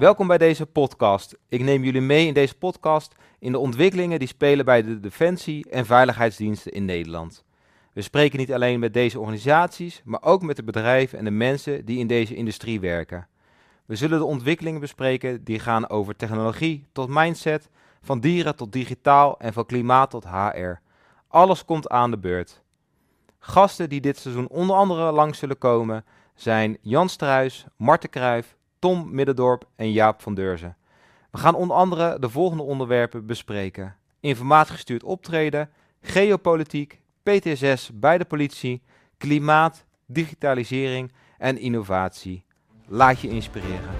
Welkom bij deze podcast. Ik neem jullie mee in deze podcast in de ontwikkelingen die spelen bij de defensie- en veiligheidsdiensten in Nederland. We spreken niet alleen met deze organisaties, maar ook met de bedrijven en de mensen die in deze industrie werken. We zullen de ontwikkelingen bespreken die gaan over technologie tot mindset, van dieren tot digitaal en van klimaat tot HR. Alles komt aan de beurt. Gasten die dit seizoen onder andere langs zullen komen zijn Jan Struis, Marten Kruijf, Tom Middendorp en Jaap van Deurzen. We gaan onder andere de volgende onderwerpen bespreken. Informatiegestuurd optreden, geopolitiek, PTSS bij de politie, klimaat, digitalisering en innovatie. Laat je inspireren.